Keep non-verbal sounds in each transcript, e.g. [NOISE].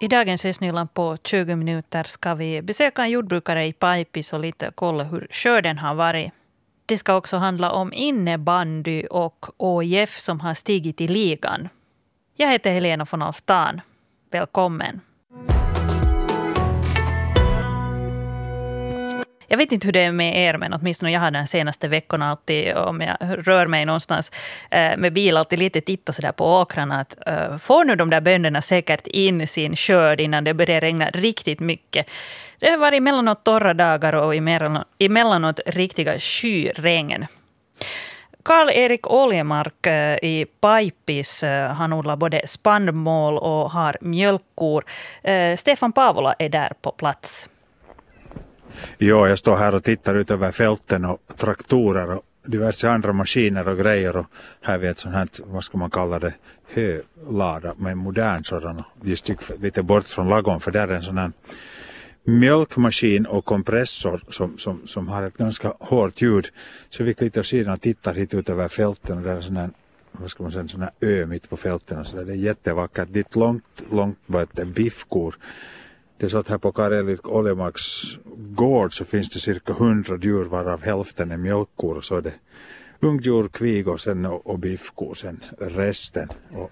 I dagens Esnyland på 20 minuter ska vi besöka en jordbrukare i Paipis och lite kolla hur skörden har varit. Det ska också handla om innebandy och OIF som har stigit i ligan. Jag heter Helena von Alftan. Välkommen. Jag vet inte hur det är med er, men åtminstone jag har den senaste veckorna alltid, om jag rör mig någonstans eh, med bil, alltid lite tittat sådär på åkrarna. Att, uh, får nu de där bönderna säkert in sin skörd innan det börjar regna riktigt mycket? Det har varit emellanåt torra dagar och emellanåt riktiga skyregn. Karl-Erik Oljemark eh, i Pajpis. han odlar både spannmål och har mjölkkor. Stefan Pavola är där på plats. Jo, jag står här och tittar ut över fälten och traktorer och diverse andra maskiner och grejer och här vid vi ett sånt här, vad ska man kalla det, hölada med modern sådan just lite bort från lagom för där är en sån här mjölkmaskin och kompressor som, som, som har ett ganska hårt ljud. Så vi lite åt sidan och tittar hit ut över fälten och där är en sån här vad ska man säga, en sån här ö mitt på fälten och så där. Det är jättevackert. Dit långt, långt bort är biffkor det är så att här på Karelit Oljemarks gård så finns det cirka 100 djur varav hälften är mjölkkor och så är det ungdjur, kvigor sen och, och biffkor sen resten. Och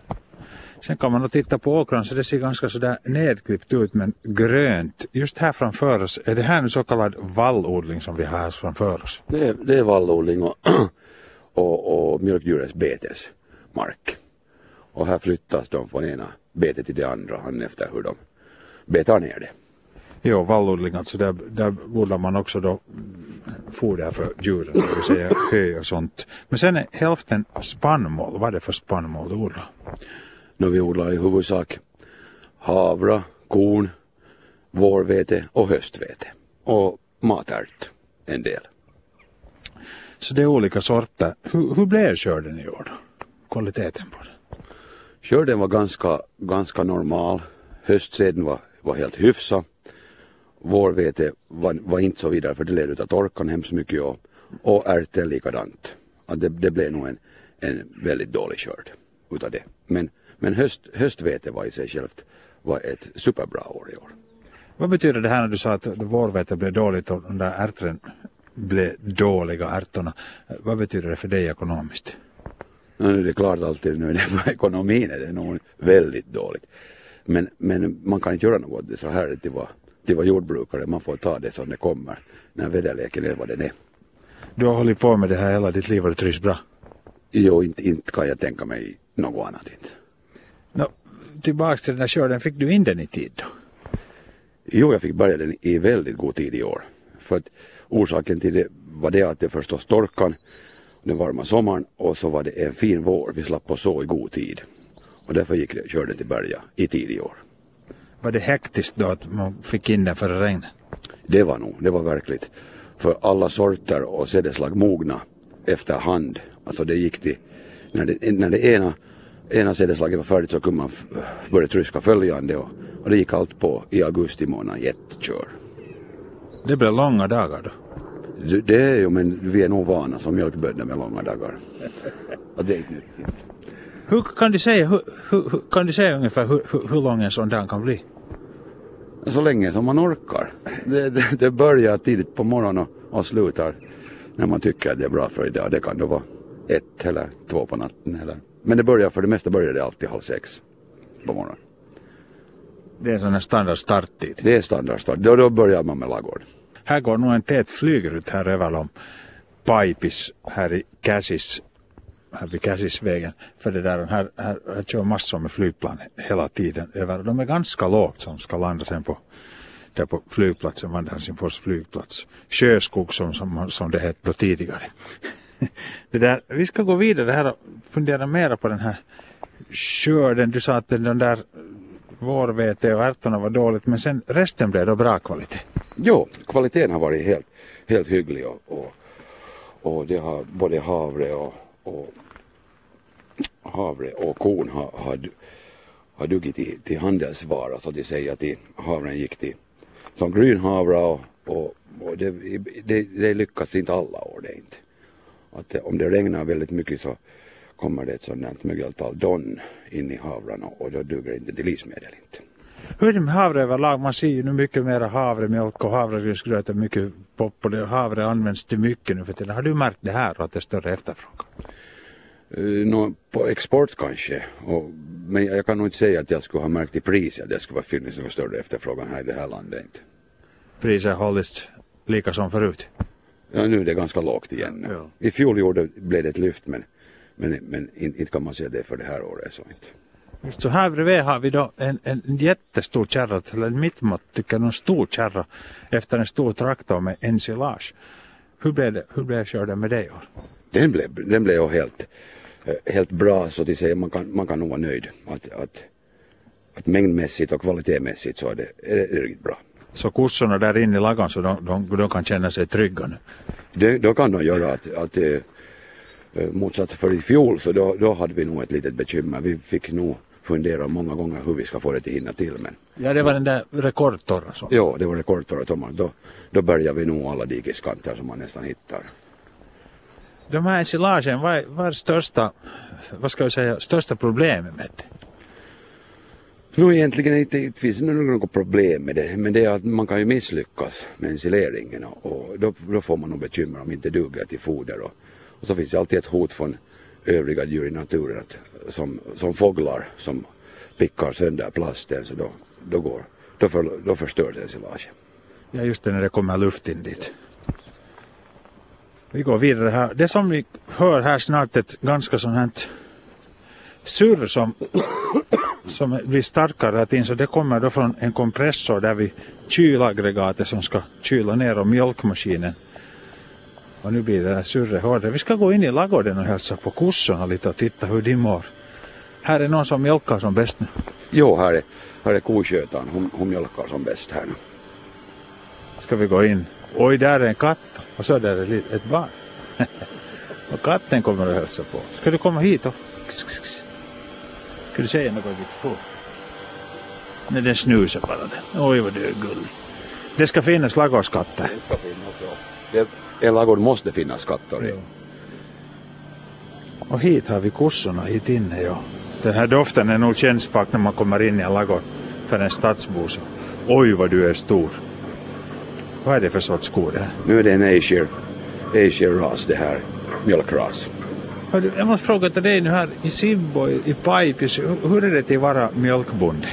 sen kan man då titta på åkran så det ser ganska sådär nedklippt ut men grönt. Just här framför oss, är det här nu så kallad vallodling som vi har här framför oss? Det är, det är vallodling och, [CLEARS THROAT] och, och mjölkdjurens betesmark. Och här flyttas de från ena betet till det andra han efter hur de betar ner det. Jo, vallodling, alltså där, där odlar man också då foder för djuren, det vill säga hö och sånt. Men sen är hälften spannmål. Vad är det för spannmål du odlar? No, vi odlar i huvudsak havra, korn, vårvete och höstvete. Och matärt en del. Så det är olika sorter. Hur, hur blev skörden i år då? Kvaliteten på den? Skörden var ganska, ganska normal. Höstseden var var helt hyfsad. Vårvete var, var inte så vidare för det led av torkan hemskt mycket och, och ärten likadant. Att det, det blev nog en, en väldigt dålig skörd utav det. Men, men höst, höstvete var i sig självt var ett superbra år i år. Vad betyder det här när du sa att vårvete blev dåligt och de där ärtorna blev dåliga ärtorna. Vad betyder det för dig ekonomiskt? Nu är det klart alltid nu för [LAUGHS] ekonomin är det nog väldigt dåligt. Men, men man kan inte göra något. Det är så här till vad, till vad jordbrukare. Man får ta det som det kommer. När väderleken är vad den är. Du har hållit på med det här hela ditt liv och du trivs bra? Jo, inte, inte kan jag tänka mig något annat inte. No, tillbaks till den här skörden, fick du in den i tid då? Jo, jag fick börja den i väldigt god tid i år. För att orsaken till det var det att det förstås torkan, den varma sommaren och så var det en fin vår. Vi slapp på så i god tid. Och därför gick det, körde till Berga i tidig år. Var det hektiskt då att man fick in den före regnet? Det var nog, det var verkligt. För alla sorter och sädesslag mogna efterhand. Alltså det gick till, när det, när det ena, ena sädesslaget var färdigt så kunde man börja tryska följande och, och det gick allt på i augusti månad i ett kör. Det blev långa dagar då? Det, det är ju, men vi är nog vana som mjölkbönder med långa dagar. [LAUGHS] Och det är nyttigt. Hur kan du säga, hur, hur, kan du säga ungefär hur, hur, lång en sån dag kan bli? Så länge som man orkar. Det, det, det börjar tidigt på morgonen och, och slutar när man tycker att det är bra för idag. Det kan då vara ett eller två på natten. Eller. Men det börjar för det mesta börjar det alltid halv sex på morgonen. Det är en sån här standard starttid? Det är standard start. Då, då börjar man med lagård. Här går nog en tät flygrut här över om Paipis här i Käsis här vid Käsisvägen. För det där, här, här, här kör massor med flygplan hela tiden över. De är ganska lågt som ska landa sen på, där på flygplatsen, Vandransingfors flygplats. Sjöskog som, som, som det hette tidigare. [LAUGHS] det där, vi ska gå vidare här och fundera mera på den här skörden. Du sa att den där vårvete och ärtorna var dåligt men sen resten blev då bra kvalitet. Jo, kvaliteten har varit helt, helt hygglig och, och, och det har både havre och, och havre och korn har, har, har duggit till, till handelsvara så de säger att havren gick till som grynhavra och, och, och det, det, det lyckas inte alla år det inte. Att om det regnar väldigt mycket så kommer det ett sådant mögeltal don in i havran och, och då duger det inte till livsmedel inte. Hur är det med havre överlag? Man ser ju nu mycket mer havremjölk och havregrynsgröt är mycket populärt. Havre används till mycket nu för tiden. Har du märkt det här att det är större efterfrågan? Uh, no, på export kanske. Och, men jag kan nog inte säga att jag skulle ha märkt i priset att det skulle finnas någon större efterfrågan här i det här landet. Inte. Priset har hållits lika som förut? Ja, nu är det ganska lågt igen. Ja. I fjol gjorde, blev det ett lyft men, men, men inte, inte kan man säga det för det här året. Så inte. Just så här bredvid har vi då en, en jättestor kärra, eller en mittmått tycker jag, en stor kärra efter en stor traktor med ensilage. Hur blev det, hur blev skörden med det i år? Den blev, den blev helt, eh, helt bra så att säga, man kan, man kan nog vara nöjd. Att, att, att mängdmässigt och kvalitetsmässigt så är det, är det riktigt bra. Så kossorna där inne i lagan så de, de, de kan känna sig trygga nu? Det, då kan de göra att, att eh, eh, motsats för i fjol så då, då hade vi nog ett litet bekymmer. Vi fick nog fundera många gånger hur vi ska få det att hinna till. Men, ja, det var den där rekordtorra. Så. Ja, det var rekordtorra tommar. Då, då börjar vi nog alla dikeskanter som man nästan hittar. De här ensilagen, vad är, största, vad ska jag säga, största problemet med det? Nu egentligen inte, inte finns det något problem med det, men det är att man kan ju misslyckas med ensileringen och, och då, då, får man nog bekymmer om inte duger till foder. Och, och så finns det alltid ett hot från övriga djur i naturen att, som, som fåglar som pickar sönder plasten så då, då, går, då, för, då förstörs ensilaget. Ja just det när det kommer luft in dit. Vi går vidare här. Det som vi hör här snart ett ganska sånt här surr som, som blir starkare att in så det kommer då från en kompressor där vi kylaggregatet som ska kyla ner och mjölkmaskinen. Och nu blir det här surret hårdare. Vi ska gå in i ladugården och hälsa på kossorna lite och titta hur de mår. Här är någon som mjölkar som bäst nu. Jo, här är, här är koskötaren. Hon, hon mjölkar som bäst här nu. Ska vi gå in? Oj, där är en katt och så där är ett barn. [LAUGHS] och katten kommer att hälsa på. Ska du komma hit och Ska du säga något Victor? Nej, den snusar bara den. Oj vad du är gullig. Det ska finnas ladugårdskatter. Det ska finnas, ja. Det, ladugård måste finnas katter i. Ja. Och hit har vi kossorna hit inne. Ja. Den här doften är nog kännbar när man kommer in i en ladugård för en stadsbo. Oj vad du är stor. Vad är det för sorts ko det här? Nu är det en Ayrshire, Ayrshire ras det här, mjölkras. Jag måste fråga till dig nu här i Sibbo, i Paipis, hur är det till att vara mjölkbonde?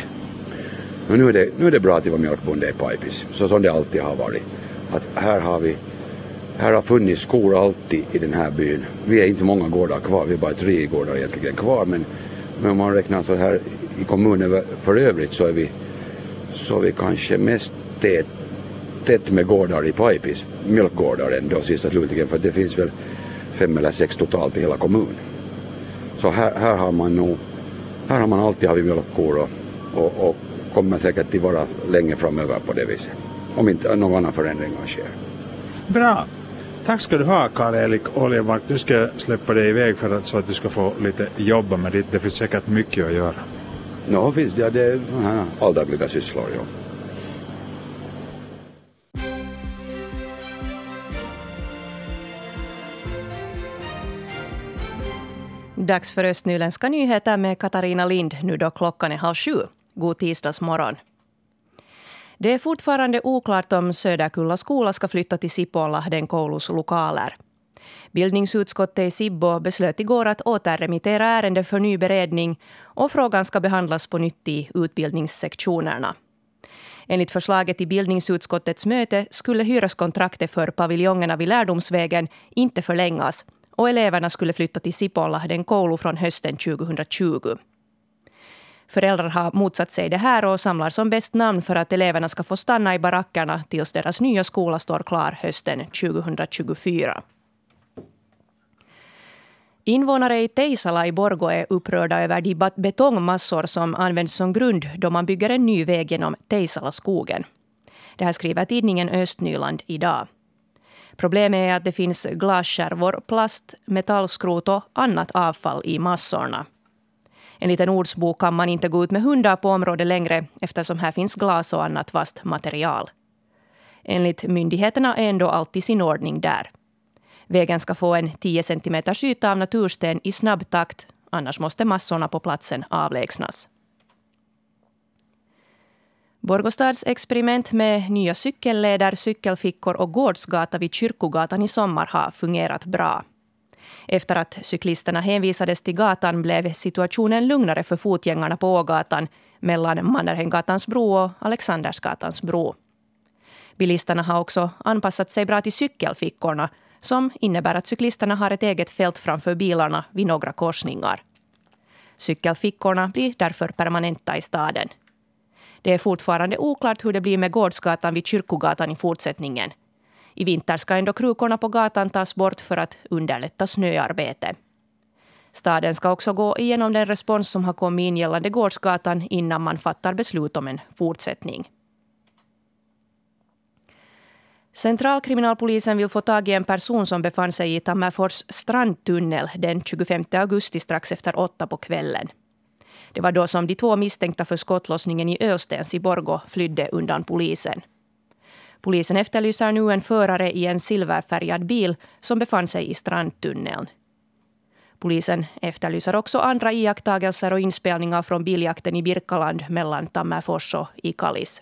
nu, är det, nu är det bra att vara mjölkbonde i Paipis, så som det alltid har varit. Att här har vi här har funnits skor alltid i den här byn. Vi är inte många gårdar kvar, vi är bara tre gårdar egentligen kvar. Men, men om man räknar så här i kommunen för övrigt så är vi, så är vi kanske mest tät, tätt med gårdar i Paipis, mjölkgårdar ändå sista slutligen. För det finns väl fem eller sex totalt i hela kommunen. Så här, här har man nog, här har man alltid haft mjölkkor och, och, och kommer säkert att vara länge framöver på det viset. Om inte någon annan förändring sker. Bra. Tack ska du ha Karl-Erik Oljemark. Nu ska jag släppa dig iväg för att, så att du ska få lite jobba med det. Det finns säkert mycket att göra. Ja, finns det. Det är alldagliga sysslor. Ja. Dags för Östnyländska nyheter med Katarina Lind nu då klockan är halv sju. God tisdagsmorgon. Det är fortfarande oklart om Söderkulla skola ska flytta till Sipoonlahden koulus lokaler. Bildningsutskottet i Sibbo beslöt igår att återremittera ärendet för ny beredning och frågan ska behandlas på nytt i utbildningssektionerna. Enligt förslaget i bildningsutskottets möte skulle hyreskontraktet för paviljongerna vid Lärdomsvägen inte förlängas och eleverna skulle flytta till Sipollahden koulu från hösten 2020. Föräldrar har motsatt sig det här och samlar som bäst namn för att eleverna ska få stanna i barackerna tills deras nya skola står klar hösten 2024. Invånare i Teisala i Borgå är upprörda över de betongmassor som används som grund då man bygger en ny väg genom Teisalaskogen. Det här skriver tidningen Östnyland idag. Problemet är att det finns glasskärvor, plast, metallskrot och annat avfall i massorna. Enligt en ordsbok kan man inte gå ut med hundar på området längre eftersom här finns glas och annat vasst material. Enligt myndigheterna är ändå allt i sin ordning där. Vägen ska få en 10 cm yta av natursten i snabb takt annars måste massorna på platsen avlägsnas. Borgostads experiment med nya cykelleder, cykelfickor och gårdsgata vid Kyrkogatan i sommar har fungerat bra. Efter att cyklisterna hänvisades till gatan blev situationen lugnare för fotgängarna på Ågatan mellan Mannerhänggatans bro och Alexandersgatans bro. Bilisterna har också anpassat sig bra till cykelfickorna som innebär att cyklisterna har ett eget fält framför bilarna vid några korsningar. Cykelfickorna blir därför permanenta i staden. Det är fortfarande oklart hur det blir med Gårdsgatan vid Kyrkogatan i fortsättningen. I vinter ska ändå krukorna på gatan tas bort för att underlätta snöarbete. Staden ska också gå igenom den respons som har kommit in gällande Gårdsgatan innan man fattar beslut om en fortsättning. Centralkriminalpolisen vill få tag i en person som befann sig i Tammerfors strandtunnel den 25 augusti strax efter åtta på kvällen. Det var då som de två misstänkta för skottlossningen i Ölstens i Borgo flydde undan polisen. Polisen efterlyser nu en förare i en silverfärgad bil som befann sig i strandtunneln. Polisen efterlyser också andra iakttagelser och inspelningar från biljakten i Birkaland mellan Tammerfors och Ikalis.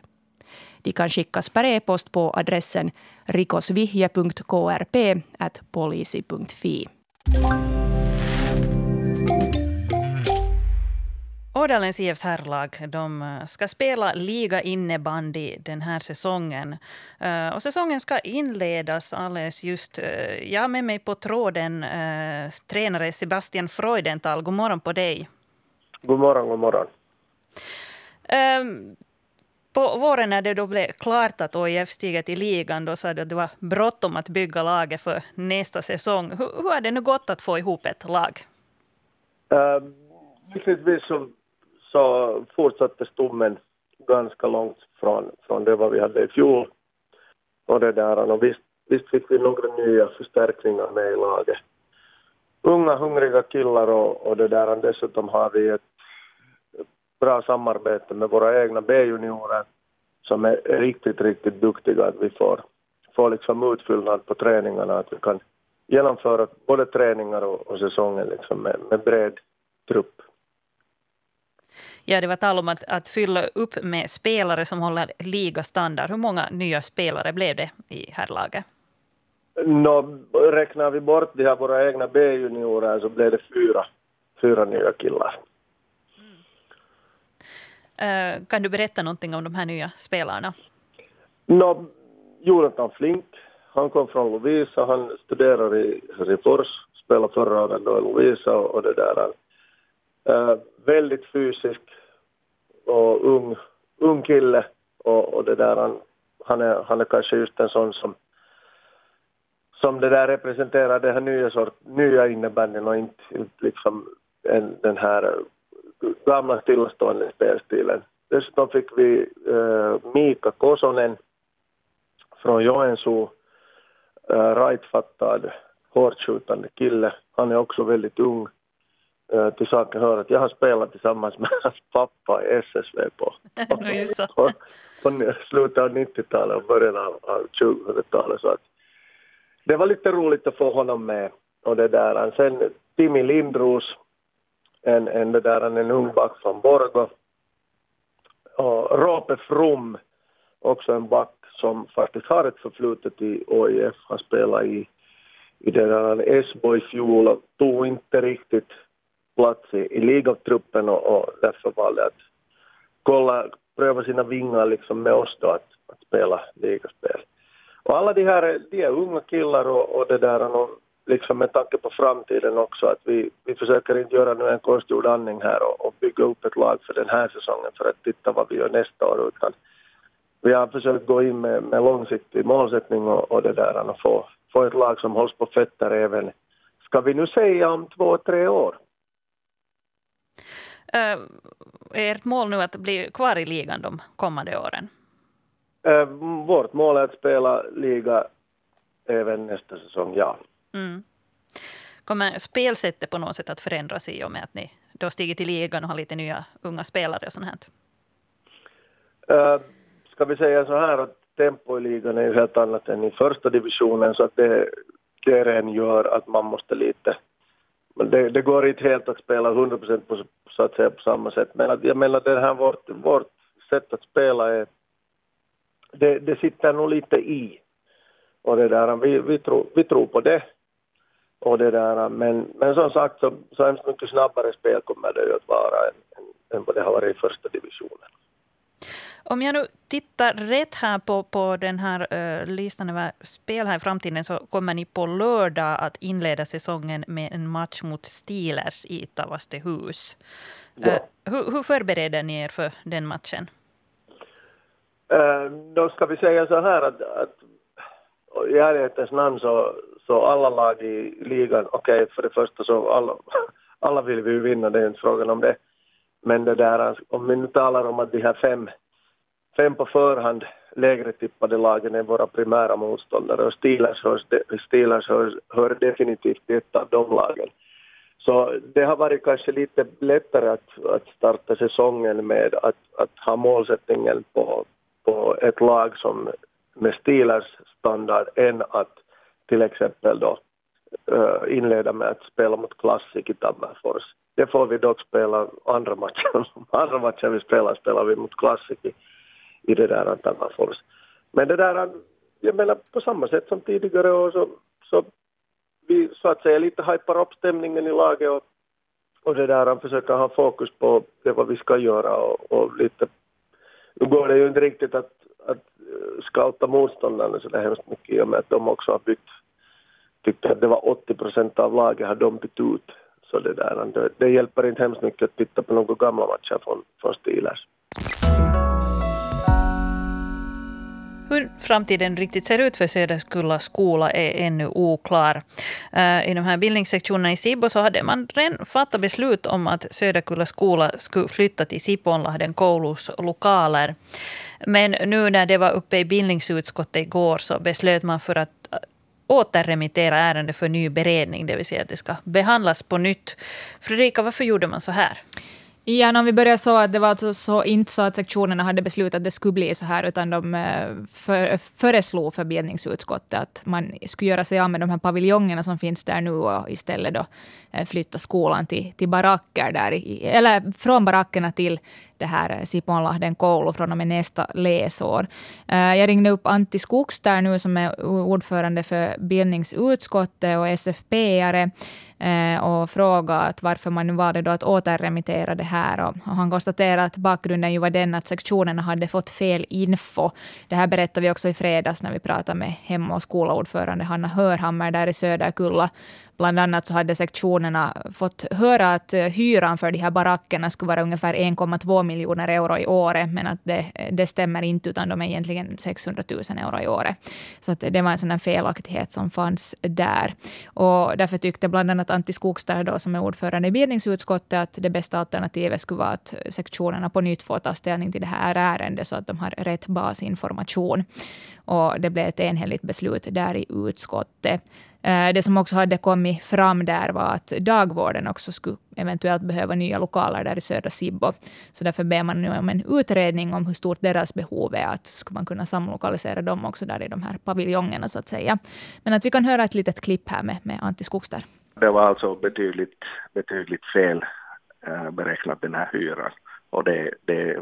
De kan skickas per e-post på adressen rikosvihje.krp.polisi.fi. Ådalens IFs herrlag de eh, ska spela liga innebandy den här säsongen. Uh, och säsongen ska inledas alldeles just. Uh, jag har med mig på tråden tränare Sebastian Freudenthal. God morgon på dig. God morgon, god morgon. Ehm, på våren när det då blev klart att OIF stiger till ligan, då sa du att det var bråttom att bygga laget för nästa säsong. Hur, hur har det nu gått att få ihop ett lag? Uh, lyckligtvis så, så fortsatte stommen ganska långt från, från det vad vi hade i fjol. Och, det där, och visst, visst fick vi några nya förstärkningar med i laget. Unga hungriga killar och, och det där, dessutom har vi ett bra samarbete med våra egna B-juniorer som är riktigt, riktigt duktiga att vi får, får liksom utfyllnad på träningarna, att vi kan genomföra både träningar och, och säsongen liksom med, med bred trupp. Ja, det var tal om att, att fylla upp med spelare som håller ligastandard. Hur många nya spelare blev det i herrlaget? Nå, räknar vi bort de här våra egna B-juniorer så blev det fyra, fyra nya killar. Eh, kan du berätta någonting om de här nya spelarna? No, Jonathan Flink, han kom från Lovisa, han studerar i Helsingfors, spelade förra året då i Lovisa och det där. Eh, väldigt fysisk och ung, ung kille och, och det där, han, han, är, han är kanske just en sån som som det där representerar den här nya, sort, nya innebandyn och inte, inte liksom en, den här gamla stillastående spelstilen. Dessutom fick vi äh, Mika Kosonen från Joensuu, äh, rightfattad, hårdskjutande kille. Han är också väldigt ung. Till saken hör att jag har spelat tillsammans med hans pappa i SSV på, på, på slutet av 90-talet och början av, av 2000-talet. Så att det var lite roligt att få honom med. Och det där. Sen Timmy Lindros en, en, det där, en ung back från Borgå. Och Rope From, också en back som faktiskt har ett förflutet i OIF. Han spelade i, i det där Esbo i fjol och tog inte riktigt plats i, i ligatruppen och, och därför valde att kolla, pröva sina vingar liksom med oss då att, att spela ligaspel. Och alla de här, de är unga killar och, och det där, och liksom med tanke på framtiden också att vi, vi försöker inte göra nu en konstgjord andning här och, och bygga upp ett lag för den här säsongen för att titta vad vi gör nästa år utan vi har försökt gå in med, med långsiktig målsättning och, och det där och få, få ett lag som hålls på fötter även, ska vi nu säga om två, tre år. Är ert mål nu att bli kvar i ligan de kommande åren? Uh, vårt mål är att spela liga även nästa säsong, ja. Mm. Kommer spelsättet på något sätt att förändras i och med att ni då stiger till ligan och har lite nya unga spelare och sånt här? Uh, ska vi säga så här att tempo i ligan är ju helt annat än i första divisionen så att det, det gör att man måste lite det, det går inte helt att spela 100% på, så att säga, på samma sätt. Men att, jag menar det här vårt, vårt sätt att spela är, det, det sitter nog lite i. Och det där, vi, vi, tror, vi tror på det. Och det där, men, men som sagt så, så hemskt mycket snabbare spel kommer det ju att vara än, än, än vad det har varit i första divisionen. Om jag nu tittar rätt här på, på den här uh, listan över spel här i framtiden så kommer ni på lördag att inleda säsongen med en match mot Steelers i Tavastehus. Ja. Uh, hur, hur förbereder ni er för den matchen? Uh, då ska vi säga så här att, att i ärlighetens namn så, så alla lag i ligan, okej okay, för det första så alla, alla vill vi vinna, det är inte frågan om det. Men det där, om vi nu talar om att de här fem fem på förhand lägre tippade lagen är våra primära motståndare och Steelers, hör, Steelers hör, hör definitivt till ett av de lagen. Så det har varit kanske lite lättare att, att starta säsongen med att, att ha målsättningen på, på ett lag som med Steelers standard än att till exempel då uh, inleda med att spela mot Classic i Tammerfors. Det får vi dock spela andra matchen. [LAUGHS] andra matchen vi spelar spelar vi mot Classic i i det där Tammerfors. Men det där, jag menar på samma sätt som tidigare år så, så vi så att säga lite hajpar upp stämningen i laget och, och det där, försöker ha fokus på det vad vi ska göra och, och lite, nu går det ju inte riktigt att, att eh, scouta motståndarna så det hemskt mycket i och med att de också har bytt, tyckte att det var 80 procent av laget har de bytt ut. Så det där, det, det hjälper inte hemskt mycket att titta på några gamla matcher från, från Steelers. Hur framtiden riktigt ser ut för Söderskulla skola är ännu oklar. Eh, I de här bildningssektionerna i Sibbo så hade man redan fattat beslut om att Söderkulla skola skulle flytta till Siponlahden koulus lokaler. Men nu när det var uppe i bildningsutskottet igår så beslöt man för att eh, återremittera ärendet för ny beredning, det vill säga att det ska behandlas på nytt. Fredrika, varför gjorde man så här? Ja, om vi börjar så att det var alltså så, inte så att sektionerna hade beslutat att det skulle bli så här, utan de eh, för, föreslog för bildningsutskottet att man skulle göra sig av med de här paviljongerna som finns där nu och istället då eh, flytta skolan till, till baracker där, eller från barackerna till det här eh, Siponlahden koulu från och med nästa läsår. Eh, jag ringde upp Antti Skogs där nu som är ordförande för bildningsutskottet och SFP-are eh, och frågade varför man nu valde då att återremittera det här. Och han konstaterade att bakgrunden ju var den att sektionerna hade fått fel info. Det här berättade vi också i fredags när vi pratade med Hem och skolaordförande Hanna Hörhammer där i Söderkulla. Bland annat så hade sektionerna fått höra att eh, hyran för de här barackerna skulle vara ungefär 1,2 miljoner euro i året, men att det, eh, det stämmer inte, utan de är egentligen 600 000 euro i året. Så att det var en sådan felaktighet som fanns där. Och därför tyckte bland annat Antti Skogstad, då, som är ordförande i bildningsutskottet, att det bästa alternativet skulle vara att sektionerna på nytt får ta ställning till det här ärendet, så att de har rätt basinformation. Och det blev ett enhälligt beslut där i utskottet. Eh, det som också hade kommit fram där var att dagvården också skulle eventuellt behöva nya lokaler där i södra Sibbo. Så därför ber man nu om en utredning om hur stort deras behov är. Att ska man kunna samlokalisera dem också där i de här paviljongerna så att säga. Men att vi kan höra ett litet klipp här med, med Antti Skogstad. Det var alltså betydligt, betydligt fel eh, beräknat den här hyran. Och det, det,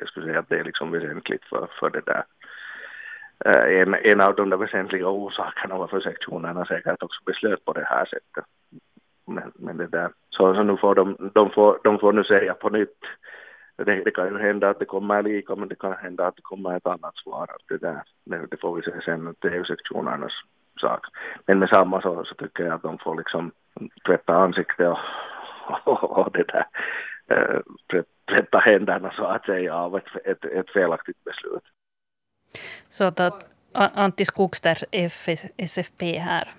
jag skulle säga att det är liksom väsentligt för, för det där Eh, en, en av de där väsentliga orsakerna varför sektionerna säkert också beslöt på det här sättet. Men, men det där, så, så nu får de, de, får, de får nu säga på nytt. Det, det, kan ju hända att det kommer lika, men det kan hända att det kommer ett annat svar. Det, där, det, det får vi se sen, det är ju sektionernas sak. Men med samma så, så tycker jag att de får liksom tvätta ansiktet och, [LAUGHS] och, och det där, äh, tvätta händerna så att säga av ett, ett, ett felaktigt beslut. Så att Antti Skogster, SFP här.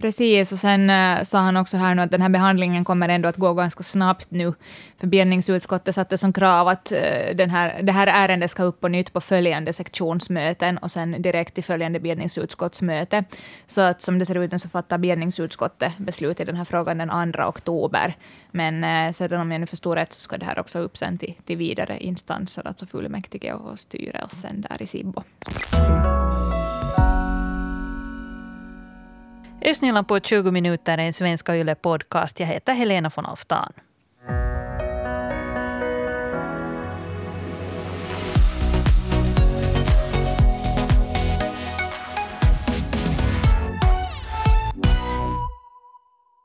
Precis, och sen äh, sa han också här nu att den här behandlingen kommer ändå att gå ganska snabbt nu. För bildningsutskottet satte som krav att äh, den här, det här ärendet ska upp på nytt på följande sektionsmöten och sen direkt till följande bildningsutskottsmöte. Så att som det ser ut nu så fattar bildningsutskottet beslut i den här frågan den 2 oktober. Men äh, sedan om jag nu förstår rätt så ska det här också upp sen till, till vidare instanser, alltså fullmäktige och styrelsen där i Sibbo. Östnyland på 20 minuter är en Svenska Yle podcast. Jag heter Helena von Alftan.